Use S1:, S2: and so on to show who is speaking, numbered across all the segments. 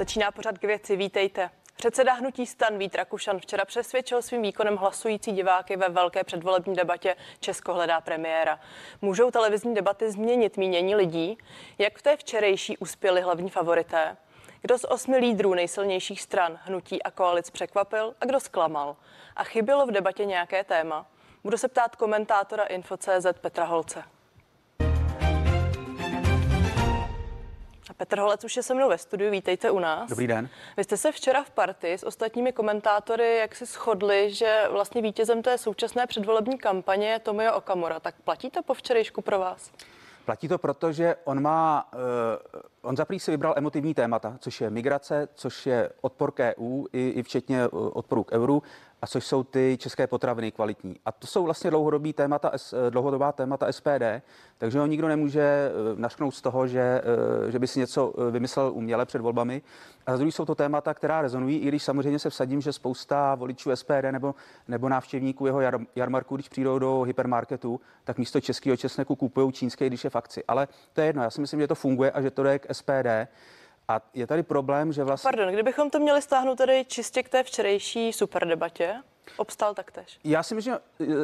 S1: Začíná pořad k věci, vítejte. Předseda hnutí stan Vít Rakušan včera přesvědčil svým výkonem hlasující diváky ve velké předvolební debatě Česko hledá premiéra. Můžou televizní debaty změnit mínění lidí? Jak v té včerejší uspěli hlavní favorité? Kdo z osmi lídrů nejsilnějších stran, hnutí a koalic překvapil a kdo zklamal? A chybělo v debatě nějaké téma? Budu se ptát komentátora Info.cz Petra Holce. Petr Holec už je se mnou ve studiu, vítejte u nás.
S2: Dobrý den.
S1: Vy jste se včera v partii s ostatními komentátory jak si shodli, že vlastně vítězem té současné předvolební kampaně je Tomio Okamura. Tak platí to po včerejšku pro vás?
S2: Platí to proto, že on má, uh, on za si vybral emotivní témata, což je migrace, což je odpor k EU, i, i včetně eh, odporu k euru, a což jsou ty české potraviny kvalitní. A to jsou vlastně dlouhodobý témata, eh, dlouhodobá témata SPD, takže ho nikdo nemůže eh, našknout z toho, že, eh, že by si něco vymyslel uměle před volbami. A druhý jsou to témata, která rezonují, i když samozřejmě se vsadím, že spousta voličů SPD nebo, nebo návštěvníků jeho jar, jarmarku, když přijdou do hypermarketu, tak místo českého česneku kupují čínské, když je v akci. Ale to je jedno, já si myslím, že to funguje a že to jde k SPD. A je tady problém, že vlastně...
S1: Pardon, kdybychom to měli stáhnout tady čistě k té včerejší super debatě, Obstál taktéž?
S2: Já si myslím,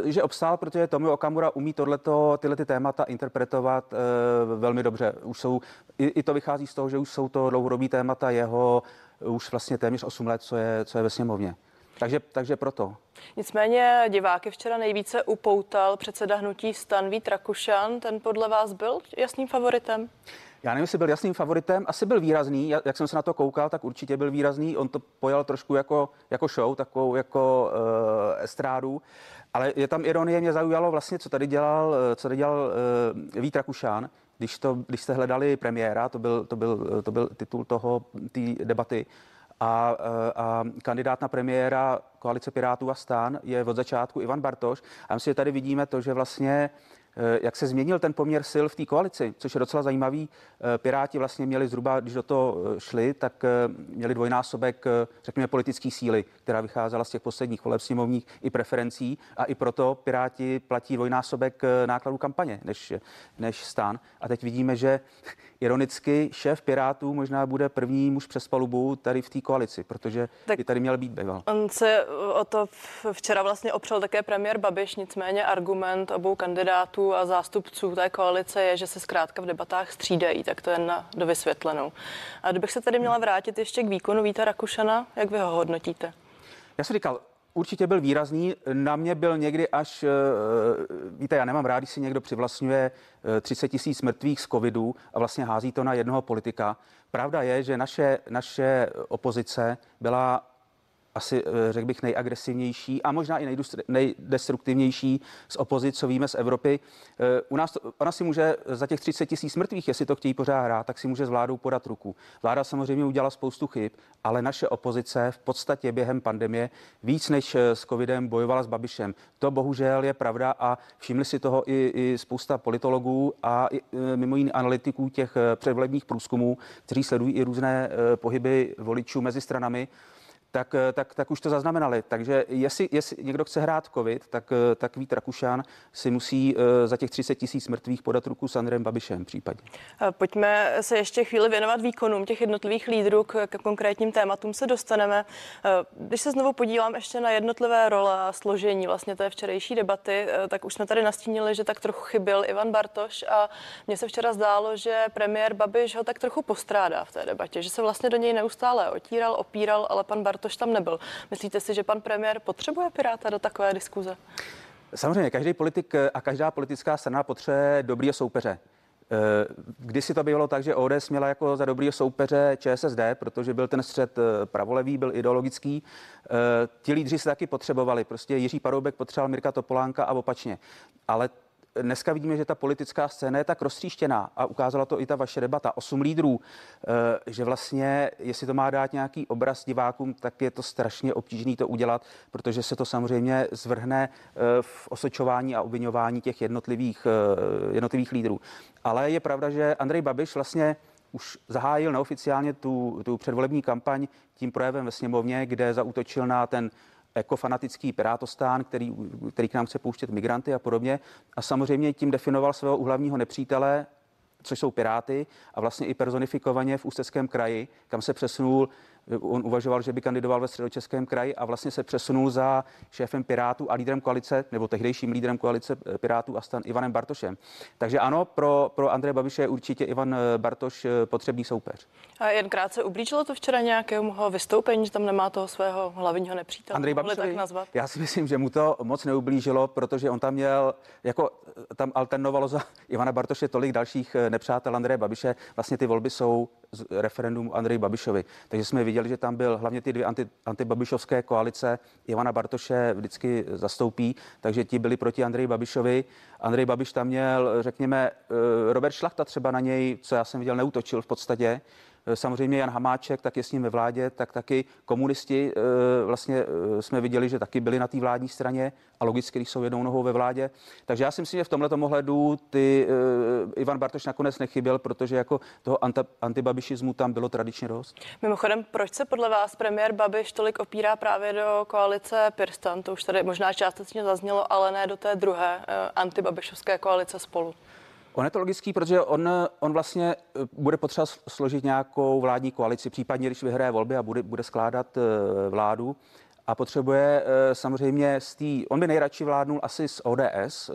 S2: že obstál, protože Tomio Okamura umí tohleto, tyhle ty témata interpretovat e, velmi dobře. Už jsou, i, i to vychází z toho, že už jsou to dlouhodobý témata jeho už vlastně téměř 8 let, co je, co je ve sněmovně. Takže, takže proto.
S1: Nicméně diváky včera nejvíce upoutal předseda hnutí Stan Vít Rakušan. Ten podle vás byl jasným favoritem?
S2: Já nevím, jestli byl jasným favoritem, asi byl výrazný, jak jsem se na to koukal, tak určitě byl výrazný. On to pojal trošku jako, jako show, takovou jako uh, estrádu, ale je tam ironie, mě zaujalo vlastně, co tady dělal, co tady dělal uh, Vít Rakušán, když, to, když jste hledali premiéra, to byl, to byl, to byl titul toho, té debaty, a, a kandidát na premiéra koalice Pirátů a stan je od začátku Ivan Bartoš. A myslím, že tady vidíme to, že vlastně Eh, jak se změnil ten poměr sil v té koalici, což je docela zajímavý. Eh, Piráti vlastně měli zhruba, když do toho eh, šli, tak měli dvojnásobek, řekněme, politické síly, která vycházela z těch posledních voleb sněmovních i preferencí a i proto Piráti platí dvojnásobek nákladů kampaně než, než stan. A teď vidíme, že ironicky šéf Pirátů možná bude první muž přes palubu tady v té koalici, protože tak by tady měl být býval.
S1: On se o to včera vlastně opřel také premiér Babiš, nicméně argument obou kandidátů a zástupců té koalice je, že se zkrátka v debatách střídají, tak to je na dovysvětlenou. A kdybych se tady měla vrátit ještě k výkonu Víta Rakušana, jak vy ho hodnotíte?
S2: Já jsem říkal, určitě byl výrazný. Na mě byl někdy až, eh, víte, já nemám rád, když si někdo přivlastňuje 30 eh, tisíc mrtvých z covidu a vlastně hází to na jednoho politika. Pravda je, že naše, naše opozice byla asi eh, řekl bych nejagresivnější a možná i nejdestruktivnější z opozic, co víme z Evropy. Eh, u nás, ona si může za těch 30 tisíc mrtvých, jestli to chtějí pořád hrát, tak si může s vládou podat ruku. Vláda samozřejmě udělala spoustu chyb, ale naše opozice v podstatě během pandemie víc než eh, s covidem bojovala s Babišem. To bohužel je pravda a všimli si toho i, i spousta politologů a i, mimo jiných analytiků těch předvolebních průzkumů, kteří sledují i různé pohyby voličů mezi stranami tak, eh, tak, tak už to zaznamenali. Takže jestli, jestli někdo chce hrát COVID, tak, eh, tak Vít Rakušan si musí eh, za těch 30 tisíc mrtvých podat ruku s Andrem Babišem případně.
S1: Pojďme se ještě chvíli věnovat výkonům těch jednotlivých lídrů, k, k konkrétním tématům se dostaneme. Když se znovu podívám ještě na jednotlivé role a složení vlastně té včerejší debaty, tak už jsme tady nastínili, že tak trochu chyběl Ivan Bartoš a mně se včera zdálo, že premiér Babiš ho tak trochu postrádá v té debatě, že se vlastně do něj neustále otíral, opíral, ale pan Bartoš Bartoš tam nebyl. Myslíte si, že pan premiér potřebuje Piráta do takové diskuze?
S2: Samozřejmě, každý politik a každá politická strana potřebuje dobrý soupeře. Eh, kdysi to bylo tak, že ODS měla jako za dobrý soupeře ČSSD, protože byl ten střed eh, pravolevý, byl ideologický. Eh, ti lídři se taky potřebovali. Prostě Jiří Paroubek potřeboval Mirka Topolánka a opačně. Ale dneska vidíme, že ta politická scéna je tak roztříštěná a ukázala to i ta vaše debata, osm lídrů, eh, že vlastně, jestli to má dát nějaký obraz divákům, tak je to strašně obtížné to udělat, protože se to samozřejmě zvrhne eh, v osočování a obvinování těch jednotlivých, eh, jednotlivých lídrů. Ale je pravda, že Andrej Babiš vlastně už zahájil neoficiálně tu, tu předvolební kampaň tím projevem ve sněmovně, kde zautočil na ten ekofanatický pirátostán, který, který k nám chce pouštět migranty a podobně. A samozřejmě tím definoval svého uhlavního nepřítele, což jsou Piráty a vlastně i personifikovaně v Ústeckém kraji, kam se přesunul On uvažoval, že by kandidoval ve středočeském kraji a vlastně se přesunul za šéfem Pirátů a lídrem koalice, nebo tehdejším lídrem koalice eh, Pirátů a stan Ivanem Bartošem. Takže ano, pro, pro Andreje Babiše je určitě Ivan eh, Bartoš eh, potřebný soupeř.
S1: A jen krátce ublížilo to včera nějakého vystoupení, že tam nemá toho svého hlavního nepřítele?
S2: Andrej Babiš, tak nazvat? Já si myslím, že mu to moc neublížilo, protože on tam měl, jako tam alternovalo za Ivana Bartoše tolik dalších nepřátel Andreje Babiše. Vlastně ty volby jsou referendum Andrej Babišovi. Takže jsme viděli, že tam byl hlavně ty dvě anti, antibabišovské koalice. Ivana Bartoše vždycky zastoupí, takže ti byli proti Andreji Babišovi. Andrej Babiš tam měl, řekněme, eh, Robert Šlachta třeba na něj, co já jsem viděl, neutočil v podstatě. Eh, samozřejmě Jan Hamáček, tak je s ním ve vládě, tak taky komunisti eh, vlastně eh, jsme viděli, že taky byli na té vládní straně a logicky, jsou jednou nohou ve vládě. Takže já si myslím, že v tomhle ohledu ty Ivan Bartoš nakonec nechyběl, protože jako toho antibabišismu tam bylo tradičně dost.
S1: Mimochodem, proč se podle vás premiér Babiš tolik opírá právě do koalice Pirstan? To už tady možná částečně zaznělo, ale ne do té druhé antibabišovské koalice spolu.
S2: On je to logický, protože on, on vlastně eh, bude potřeba složit nějakou vládní koalici, případně když vyhraje volby a bude, bude skládat eh, vládu a potřebuje eh, samozřejmě z té, on by nejradši vládnul asi z ODS,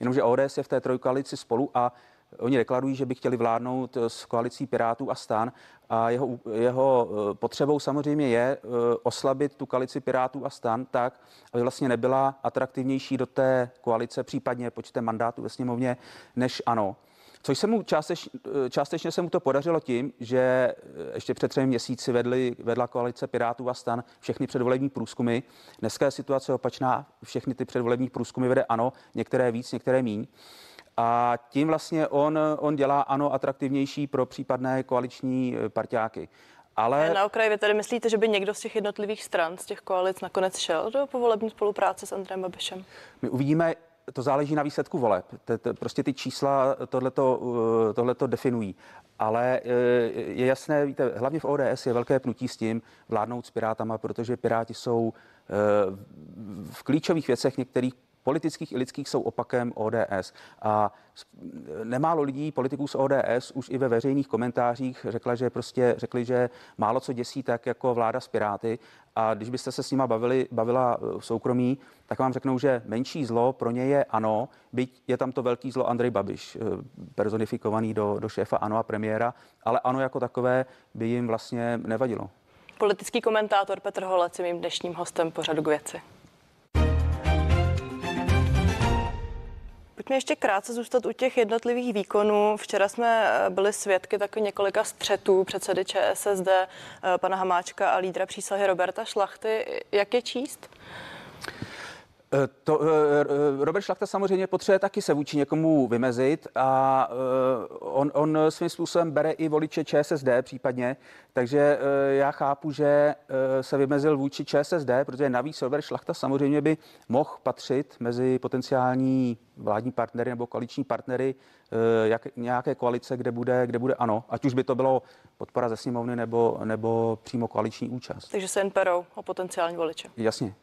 S2: jenomže ODS je v té trojkoalici spolu a Oni deklarují, že by chtěli vládnout s koalicí Pirátů a stan a jeho, jeho eh, potřebou samozřejmě je eh, oslabit tu koalici Pirátů a stan tak, aby vlastně nebyla atraktivnější do té koalice, případně počtem mandátů ve sněmovně, než ano. Což se mu částeč, eh, částečně se mu to podařilo tím, že ještě před třemi měsíci vedli, vedla koalice Pirátů a stan všechny předvolební průzkumy. Dneska je situace opačná, všechny ty předvolební průzkumy vede ano, některé víc, některé míň a tím vlastně on, on dělá ano atraktivnější pro případné koaliční eh, partiáky.
S1: Ale... Na okraji vy tedy myslíte, že by někdo z těch jednotlivých stran, z těch koalic nakonec šel do povolební spolupráce s Andrem Babišem?
S2: My uvidíme, to záleží na výsledku voleb. Prostě ty čísla tohleto, eh, definují. Ale eh, je jasné, víte, hlavně v ODS je velké pnutí s tím vládnout s Pirátama, protože Piráti jsou v klíčových věcech některých politických i lidských jsou opakem ODS. A nemálo lidí, politiků z ODS, už i ve veřejných komentářích řekla, že prostě řekli, že málo co děsí tak jako vláda s Piráty. A když byste se s nima bavili, bavila v soukromí, tak vám řeknou, že menší zlo pro ně je ano, byť je tam to velký zlo Andrej Babiš, eh, personifikovaný do, do šéfa ANO a premiéra, ale ano jako takové by jim vlastně nevadilo.
S1: Politický komentátor Petr Holec je mým dnešním hostem pořadu k věci. Pojďme ještě krátce zůstat u těch jednotlivých výkonů. Včera jsme eh, byli svědky taky několika střetů předsedy ČSSD, eh, pana Hamáčka a lídra přísahy Roberta Šlachty. Jak je číst?
S2: Eh, to, Robert Šlachta samozřejmě potřebuje taky se vůči někomu vymezit a on, on svým způsobem bere i voliče ČSSD případně, takže já chápu, že se vymezil vůči ČSSD, protože navíc Robert Šlachta samozřejmě by mohl patřit mezi potenciální vládní partnery nebo koaliční partnery eh, jak, nějaké koalice, kde bude, kde bude ano, ať už by to bylo podpora ze sněmovny nebo, nebo přímo koaliční účast.
S1: Takže se jen perou o potenciální voliče.
S2: Jasně.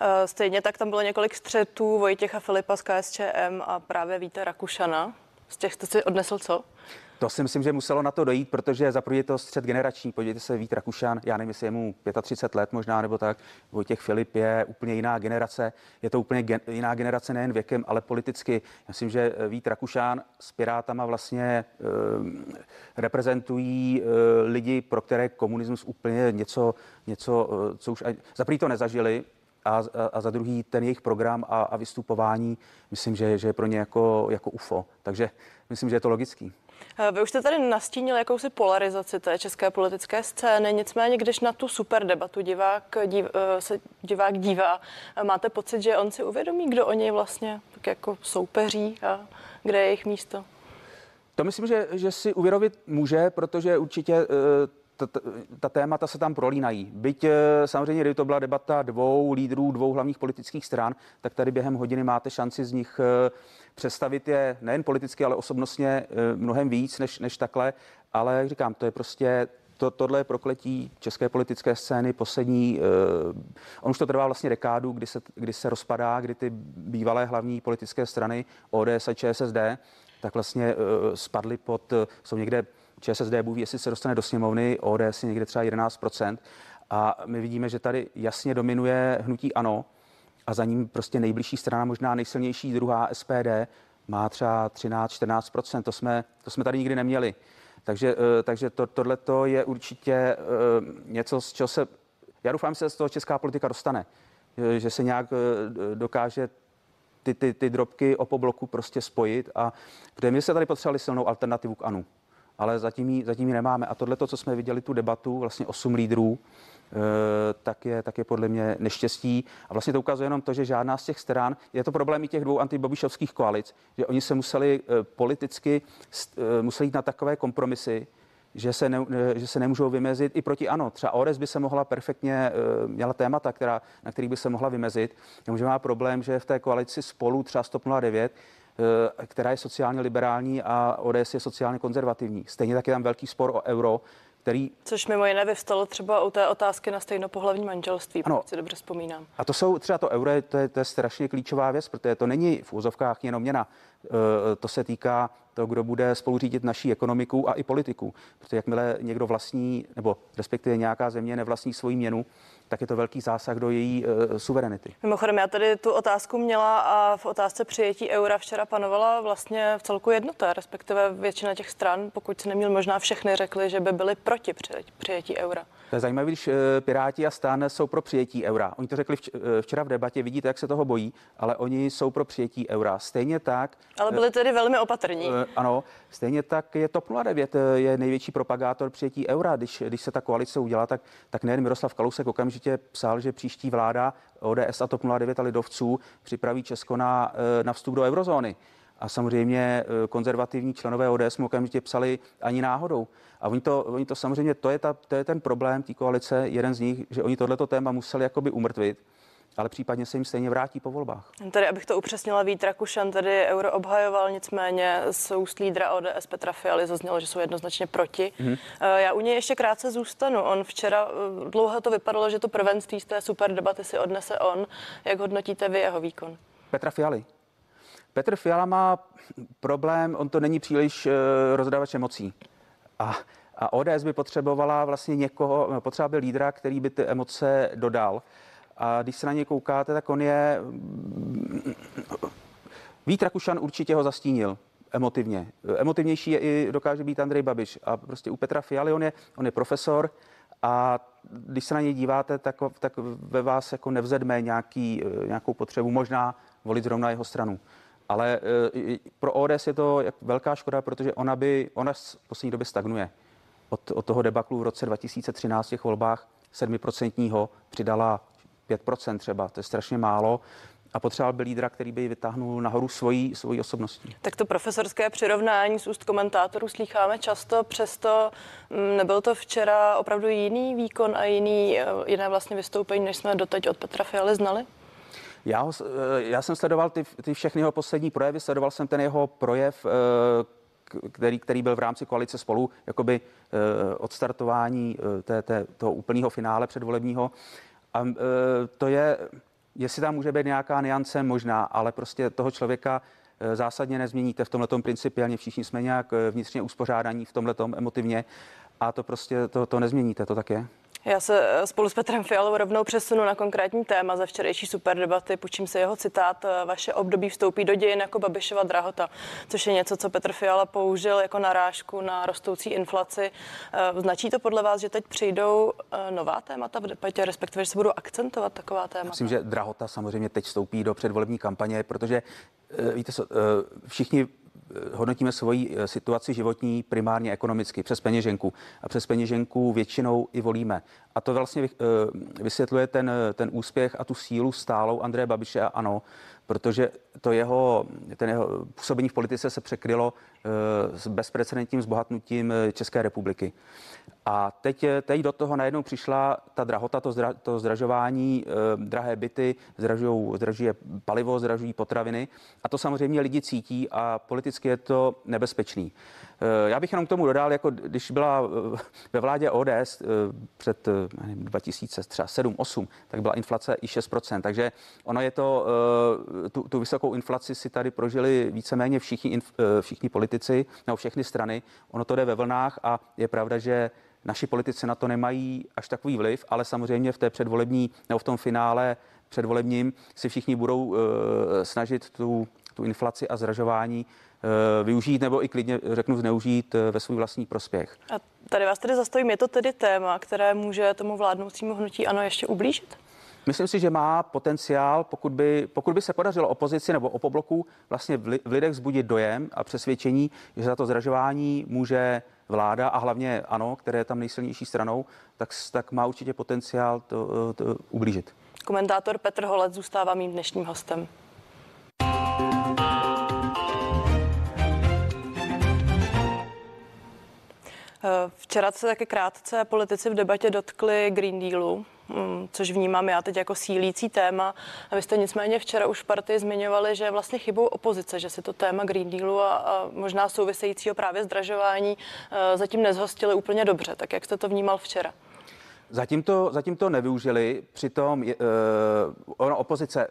S1: Eh, stejně tak tam bylo několik střetů Vojtěcha Filipa z KSČM a právě Víte Rakušana. Z těch jste si odnesl co?
S2: To si myslím, že muselo na to dojít, protože za je to střed generační. Podívejte se, Vít Rakušan, já nevím, jestli je mu 35 let možná nebo tak. Vojtěch Filip je úplně jiná generace. Je to úplně gen, jiná generace nejen věkem, ale politicky. Já myslím, že Vít Rakušan s Pirátama vlastně e, reprezentují e, lidi, pro které komunismus úplně něco, něco e, co už za to nezažili, a, a za druhý ten jejich program a, a vystupování, myslím, že, že je pro ně jako, jako UFO. Takže myslím, že je to logický.
S1: Eh, vy už jste tady nastínil jakousi polarizaci té české politické scény, nicméně když na tu super debatu divák, div, eh, se divák dívá, eh, máte pocit, že on si uvědomí, kdo o něj vlastně tak jako soupeří a kde je jejich místo?
S2: To myslím, že, že si uvědomit může, protože určitě ta, ta, ta témata se tam prolínají. Byť samozřejmě, kdyby to byla debata dvou lídrů, dvou hlavních politických stran, tak tady během hodiny máte šanci z nich představit je nejen politicky, ale osobnostně eh, mnohem víc než, než takhle. Ale jak říkám, to je prostě to, tohle je prokletí české politické scény poslední, uh, on už to trvá vlastně dekádu, kdy se, kdy se rozpadá, kdy ty bývalé hlavní politické strany ODS a ČSSD tak vlastně spadly pod, jsou někde ČSSD mluví, jestli se dostane do sněmovny, ODS někde třeba 11% a my vidíme, že tady jasně dominuje hnutí ANO a za ním prostě nejbližší strana, možná nejsilnější druhá SPD, má třeba 13-14%. To jsme, to jsme tady nikdy neměli. Takže, eh, takže to, tohle je určitě eh, něco, z čeho se, já doufám, že se z toho česká politika dostane, že se nějak eh, dokáže ty, ty, ty drobky o pobloku prostě spojit a protože my se tady potřebovali silnou alternativu k ANU ale zatím ji, zatím ji nemáme. A tohle, co jsme viděli, tu debatu, vlastně osm lídrů, eh, tak je, tak je podle mě neštěstí. A vlastně to ukazuje jenom to, že žádná z těch stran, je to problém i těch dvou antibobišovských koalic, že oni se museli eh, politicky, eh, museli jít na takové kompromisy, že se, ne, že se nemůžou vymezit i proti ano. Třeba ODS by se mohla perfektně, měla témata, která, na kterých by se mohla vymezit. Jenomže má problém, že v té koalici spolu třeba 109 Eh, která je sociálně liberální a ODS je sociálně konzervativní. Stejně tak je tam velký spor o euro, který...
S1: Což mimo jiné vyvstalo třeba u té otázky na stejnopohlavní manželství, ano. pokud si dobře vzpomínám.
S2: A to jsou třeba to euro, to je, to je strašně klíčová věc, protože to není v úzovkách jenom měna. Eh, to se týká to, kdo bude spoluřídit naší ekonomiku a i politiku. Protože jakmile někdo vlastní, nebo respektive nějaká země nevlastní svoji měnu, tak je to velký zásah do její uh, suverenity.
S1: Mimochodem, já tady tu otázku měla a v otázce přijetí eura včera panovala vlastně v celku jednota, respektive většina těch stran, pokud se neměl možná všechny, řekli, že by byli proti přijetí eura.
S2: To je zajímavé, když eh, Piráti a Stan jsou pro přijetí eura. Oni to řekli eh, včera v debatě, vidíte, jak se toho bojí, ale oni jsou pro přijetí eura. Stejně tak.
S1: Ale byli tedy velmi opatrní.
S2: Ano, stejně tak je TOP 09 je největší propagátor přijetí eura. Když, když se ta koalice udělá, tak, tak nejen Miroslav Kalousek okamžitě okamžitě psal, že příští vláda ODS a TOP 09 a lidovců připraví Česko na, eh, na vstup do eurozóny. A samozřejmě eh, konzervativní členové ODS mu okamžitě psali ani náhodou. A oni to, oni to samozřejmě, to je, ta, to je ten problém té koalice, jeden z nich, že oni tohleto téma museli jakoby umrtvit ale případně se jim stejně vrátí po volbách.
S1: Tady, abych to upřesnila, Vít Rakušan tady euro obhajoval, nicméně z úst lídra ODS Petra Fialy zaznělo, že jsou jednoznačně proti. Mm-hmm. Já u něj ještě krátce zůstanu. On včera eh, dlouho to vypadalo, že to prvenství z té super debaty si odnese on. Jak hodnotíte vy jeho výkon?
S2: Petra Fialy. Petr Fiala má problém, on to není příliš uh, rozdávač emocí. A, a ODS by potřebovala vlastně někoho, potřeba by lídra, který by ty emoce dodal. A když se na ně koukáte, tak on je... Vít Rakušan určitě ho zastínil emotivně. Emotivnější je i dokáže být Andrej Babiš. A prostě u Petra Fialy on je, on je profesor a když se na něj díváte, tak, tak ve vás jako nevzedme nějaký, nějakou potřebu možná volit zrovna jeho stranu. Ale e, pro ODS je to velká škoda, protože ona by, ona v poslední době stagnuje. Od, od toho debaklu v roce 2013 v těch volbách 7% přidala 5% třeba, to je strašně málo a potřeboval by lídra, který by vytáhnul nahoru svojí, svojí osobností.
S1: Tak to profesorské přirovnání z úst komentátorů slýcháme často, přesto mm, nebyl to včera opravdu jiný výkon a jiný, eh, jiné vlastně vystoupení, než jsme doteď od Petra Fialy znali?
S2: Já, ho, eh, já jsem sledoval ty, ty všechny jeho poslední projevy, sledoval jsem ten jeho projev, eh, který, který byl v rámci koalice spolu, jakoby odstartování té, té, toho úplného finále předvolebního. A e, to je, jestli tam může být nějaká niance, možná, ale prostě toho člověka e, zásadně nezměníte v tomhle principiálně. Všichni jsme nějak e, vnitřně uspořádaní v tomhle emotivně a to prostě to, to nezměníte, to tak je.
S1: Já se eh, spolu s Petrem Fialou rovnou přesunu na konkrétní téma ze včerejší superdebaty. Půjčím se jeho citát. Eh, vaše období vstoupí do dějin jako Babišova drahota, což je něco, co Petr Fiala použil jako narážku na rostoucí inflaci. Eh, značí to podle vás, že teď přijdou nová témata v debatě, respektive, že se budou akcentovat taková témata?
S2: Myslím, že drahota samozřejmě teď vstoupí do předvolební kampaně, protože víte, všichni hodnotíme svoji eh, situaci životní primárně ekonomicky přes peněženku. A přes peněženku většinou i volíme. A to vlastně eh, vysvětluje ten, ten úspěch a tu sílu stálou Andreje Babiše a ano, protože to jeho, ten jeho působení v politice se překrylo eh, s bezprecedentním zbohatnutím České republiky. A teď, teď do toho najednou přišla ta drahota, to, zdra, to zdražování, eh, drahé byty, zdražují, zdražuje palivo, zdražují potraviny a to samozřejmě lidi cítí a politicky je to nebezpečný. Eh, já bych jenom k tomu dodal, jako když byla eh, ve vládě ODS eh, před 2007-2008, tak byla inflace i 6%, takže ono je to tu, tu vysokou inflaci si tady prožili víceméně všichni, všichni politici nebo všechny strany. Ono to jde ve vlnách a je pravda, že naši politici na to nemají až takový vliv, ale samozřejmě v té předvolební nebo v tom finále předvolebním si všichni budou snažit tu, tu inflaci a zražování využít nebo i klidně řeknu zneužít uh, ve svůj vlastní prospěch.
S1: A tady vás tedy zastavím, je to tedy téma, které může tomu vládnoucímu hnutí ano ještě ublížit?
S2: Myslím si, že má potenciál, pokud by, pokud by se podařilo opozici nebo opobloku vlastně v lidech zbudit dojem a přesvědčení, že za to zdražování může vláda a hlavně ano, které je tam nejsilnější stranou, tak, tak má určitě potenciál to, to ublížit.
S1: Komentátor Petr Holec zůstává mým dnešním hostem. Včera se také krátce politici v debatě dotkli Green Dealu. Mm, což vnímám já teď jako sílící téma. A vy jste nicméně včera už v partii zmiňovali, že je vlastně chybou opozice, že si to téma Green Dealu a, a možná souvisejícího právě zdražování e, zatím nezhostili úplně dobře. Tak jak jste to vnímal včera?
S2: Zatím to, zatím to nevyužili, přitom uh, ono opozice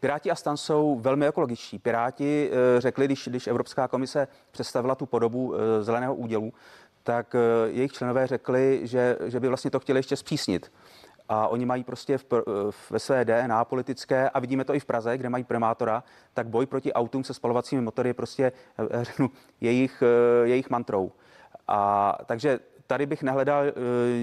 S2: Piráti a stan jsou velmi ekologičtí. Piráti uh, řekli, když, když Evropská komise představila tu podobu uh, zeleného údělu, tak eh, jejich členové řekli, že, že by vlastně to chtěli ještě zpřísnit. A oni mají prostě v, eh, ve své DNA politické, a vidíme to i v Praze, kde mají primátora, tak boj proti autům se spalovacími motory je prostě, eh, řeknu, jejich, jejich mantrou. A takže tady bych nehledal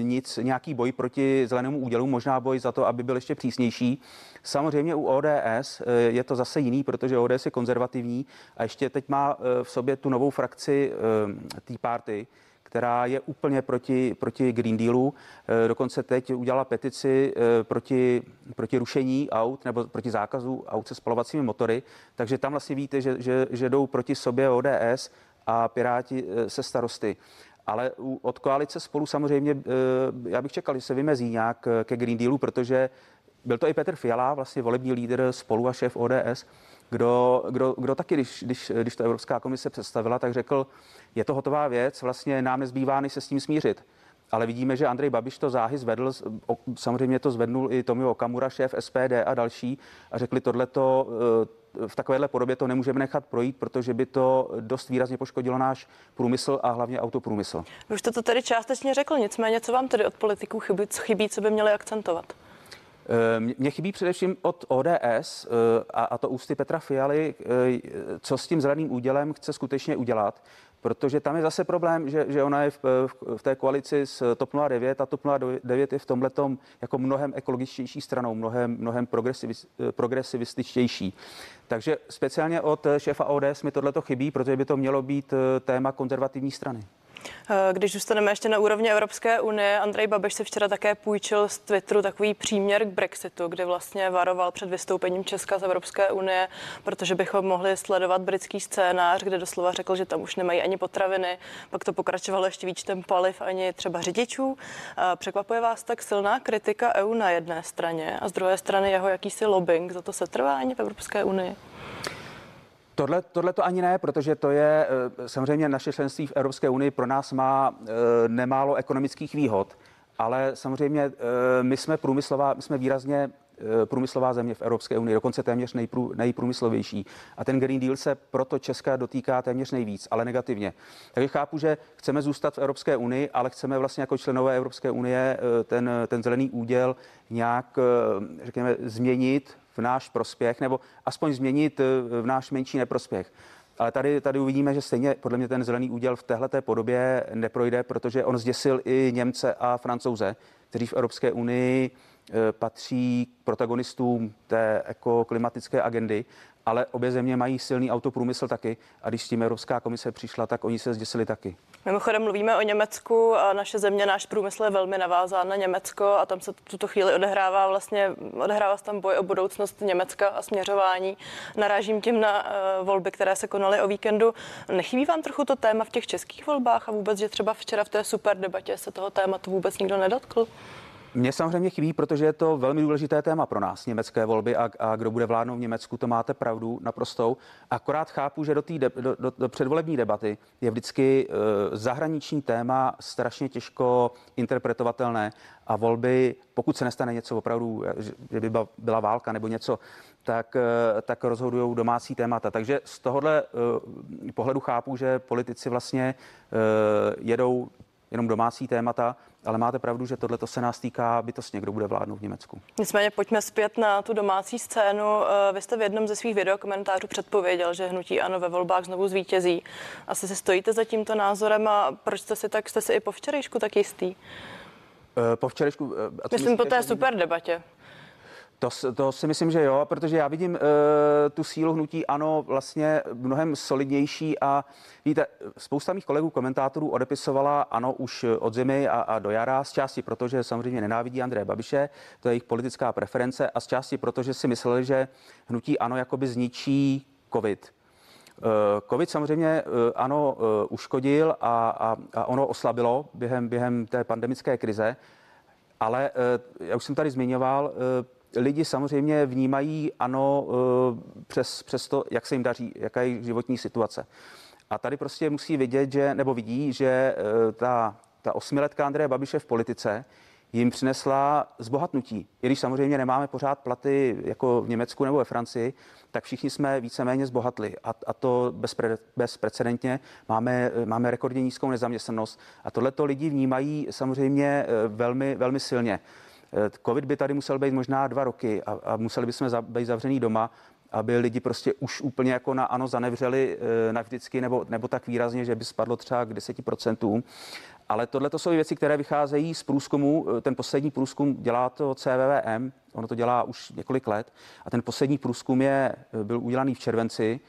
S2: nic, nějaký boj proti zelenému údělu, možná boj za to, aby byl ještě přísnější. Samozřejmě u ODS je to zase jiný, protože ODS je konzervativní a ještě teď má v sobě tu novou frakci Tea Party, která je úplně proti, proti Green Dealu. Dokonce teď udělala petici proti, proti rušení aut nebo proti zákazu aut se spalovacími motory. Takže tam vlastně víte, že, že, že jdou proti sobě ODS a Piráti se starosty. Ale od koalice spolu samozřejmě, já bych čekal, že se vymezí nějak ke Green Dealu, protože byl to i Petr Fiala, vlastně volební lídr spolu a šéf ODS, kdo, kdo, kdo taky, když, když, když to Evropská komise představila, tak řekl, je to hotová věc, vlastně nám nezbývá, než se s tím smířit. Ale vidíme, že Andrej Babiš to záhy zvedl, samozřejmě to zvednul i Tomio Okamura, šéf SPD a další a řekli tohleto eh, v takovéhle podobě to nemůžeme nechat projít, protože by to dost výrazně poškodilo náš průmysl a hlavně autoprůmysl.
S1: Vy už jste to tady částečně řekl, nicméně co vám tedy od politiků chybí, chybí co by měli akcentovat?
S2: Eh, mně chybí především od ODS eh, a, a to ústy Petra Fialy, co s tím zeleným údělem chce skutečně udělat, protože tam je zase problém, že, že ona je v, v, v té koalici s TOP 09 a TOP 09 je v tomhle jako mnohem ekologičtější stranou, mnohem, mnohem progresivističtější. Takže speciálně od šéfa ODS mi tohle chybí, protože by to mělo být téma konzervativní strany.
S1: Eh, když zůstaneme ještě na úrovni Evropské unie, Andrej Babiš se včera také půjčil z Twitteru takový příměr k Brexitu, kde vlastně varoval před vystoupením Česka z Evropské unie, protože bychom mohli sledovat britský scénář, kde doslova řekl, že tam už nemají ani potraviny, pak to pokračovalo ještě výčtem paliv, ani třeba řidičů. Eh, překvapuje vás tak silná kritika EU na jedné straně a z druhé strany jeho jakýsi lobbying za to setrvání v Evropské unii?
S2: Tohle, tohle to ani ne, protože to je eh, samozřejmě naše členství v Evropské unii pro nás má eh, nemálo ekonomických výhod, ale samozřejmě eh, my jsme průmyslová, my jsme výrazně průmyslová země v Evropské unii, dokonce téměř nejprů, nejprůmyslovější. A ten Green Deal se proto Česka dotýká téměř nejvíc, ale negativně. Takže chápu, že chceme zůstat v Evropské unii, ale chceme vlastně jako členové Evropské unie ten, ten zelený úděl nějak, řekněme, změnit v náš prospěch, nebo aspoň změnit eh, v náš menší neprospěch. Ale tady, tady uvidíme, že stejně podle mě ten zelený úděl v téhle podobě neprojde, protože on zděsil i Němce a Francouze, kteří v Evropské unii eh, patří k protagonistům té ekoklimatické agendy ale obě země mají silný autoprůmysl taky a když s tím Evropská komise přišla, tak oni se zděsili taky.
S1: Mimochodem mluvíme o Německu a naše země, náš průmysl je velmi navázán na Německo a tam se tuto chvíli odehrává vlastně, odehrává se tam boj o budoucnost Německa a směřování. Narážím tím na uh, volby, které se konaly o víkendu. Nechybí vám trochu to téma v těch českých volbách a vůbec, že třeba včera v té super debatě se toho tématu vůbec nikdo nedotkl?
S2: Mně samozřejmě chybí, protože je to velmi důležité téma pro nás, německé volby a, a kdo bude vládnout v Německu, to máte pravdu naprostou. Akorát chápu, že do, tý de, do, do, do předvolební debaty je vždycky uh, zahraniční téma strašně těžko interpretovatelné a volby, pokud se nestane něco opravdu, že by byla válka nebo něco, tak, uh, tak rozhodují domácí témata. Takže z tohohle uh, pohledu chápu, že politici vlastně jedou jenom domácí témata, ale máte pravdu, že tohle se nás týká bytostně, kdo bude vládnout v Německu.
S1: Nicméně pojďme zpět na tu domácí scénu. Eh, vy jste v jednom ze svých videokomentářů předpověděl, že hnutí ano ve volbách znovu zvítězí. Asi si stojíte za tímto názorem a proč jste si tak, jste si i po včerejšku tak jistý?
S2: Eh, po včerejšku...
S1: Eh, Myslím po té super debatě.
S2: To, to si myslím, že jo, protože já vidím uh, tu sílu hnutí ano vlastně mnohem solidnější a víte, spousta mých kolegů komentátorů odepisovala ano už od zimy a, a do jara, z části protože samozřejmě nenávidí Andreje Babiše, to je jejich politická preference a z části protože si mysleli, že hnutí ano jakoby zničí covid. Uh, Covid samozřejmě uh, ano uškodil a, a, a ono oslabilo během, během té pandemické krize, ale já už jsem tady zmiňoval, lidi samozřejmě vnímají ano eh, přes, přes to, jak se jim daří, jaká je životní situace. A tady prostě musí vidět, že, nebo vidí, že eh, ta, ta osmiletka Andreje Babiše v politice jim přinesla zbohatnutí. I když samozřejmě nemáme pořád platy jako v Německu nebo ve Francii, tak všichni jsme víceméně zbohatli a, a to bezpre, bezprecedentně. Máme, máme rekordně nízkou nezaměstnanost a tohleto lidi vnímají samozřejmě eh, velmi, velmi silně. Eh, Covid by tady musel být možná dva roky a, a museli bychom za, být zavřený doma, aby lidi prostě už úplně jako na ano zanevřeli e, navždycky nebo, nebo tak výrazně, že by spadlo třeba k 10%. Ale tohle to jsou věci, které vycházejí z průzkumu. Eh, ten poslední průzkum dělá to CVVM, ono to dělá už několik let. A ten poslední průzkum je, byl udělaný v červenci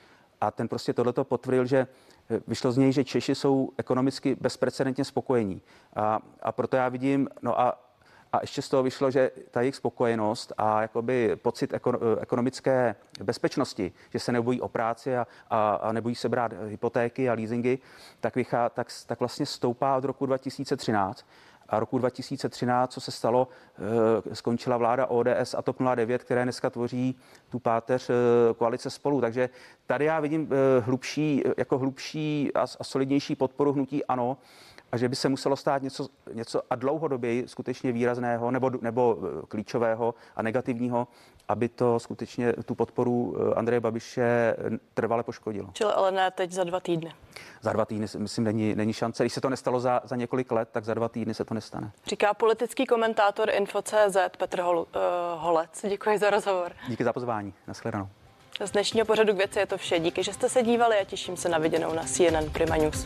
S2: a ten prostě tohleto potvrdil, že vyšlo z něj, že Češi jsou ekonomicky bezprecedentně spokojení. A, a proto já vidím, no a a ještě z toho vyšlo, že ta jejich spokojenost a jakoby pocit ekonomické bezpečnosti, že se nebojí o práci a, a, a nebojí se brát hypotéky a leasingy, tak, vychá, tak, tak vlastně stoupá od roku 2013 a roku 2013, co se stalo, eh, skončila vláda ODS a TOP 09, které dneska tvoří tu páteř eh, koalice spolu. Takže tady já vidím eh, hlubší, jako hlubší a solidnější podporu hnutí ANO a že by se muselo stát něco, něco a dlouhodobě skutečně výrazného nebo, nebo eh, klíčového a negativního, aby to skutečně tu podporu eh, Andreje Babiše eh, trvale poškodilo.
S1: Čili ale ne teď za dva týdny.
S2: Za dva týdny, myslím, není, není šance. Když se to nestalo za, za několik let, tak za dva týdny se to nestane.
S1: Říká politický komentátor Info.cz Petr Hol, uh, Holec. Děkuji za rozhovor.
S2: Díky za pozvání. Naschledanou.
S1: Z dnešního pořadu k věci je to vše. Díky, že jste se dívali a těším se na viděnou na CNN Prima News.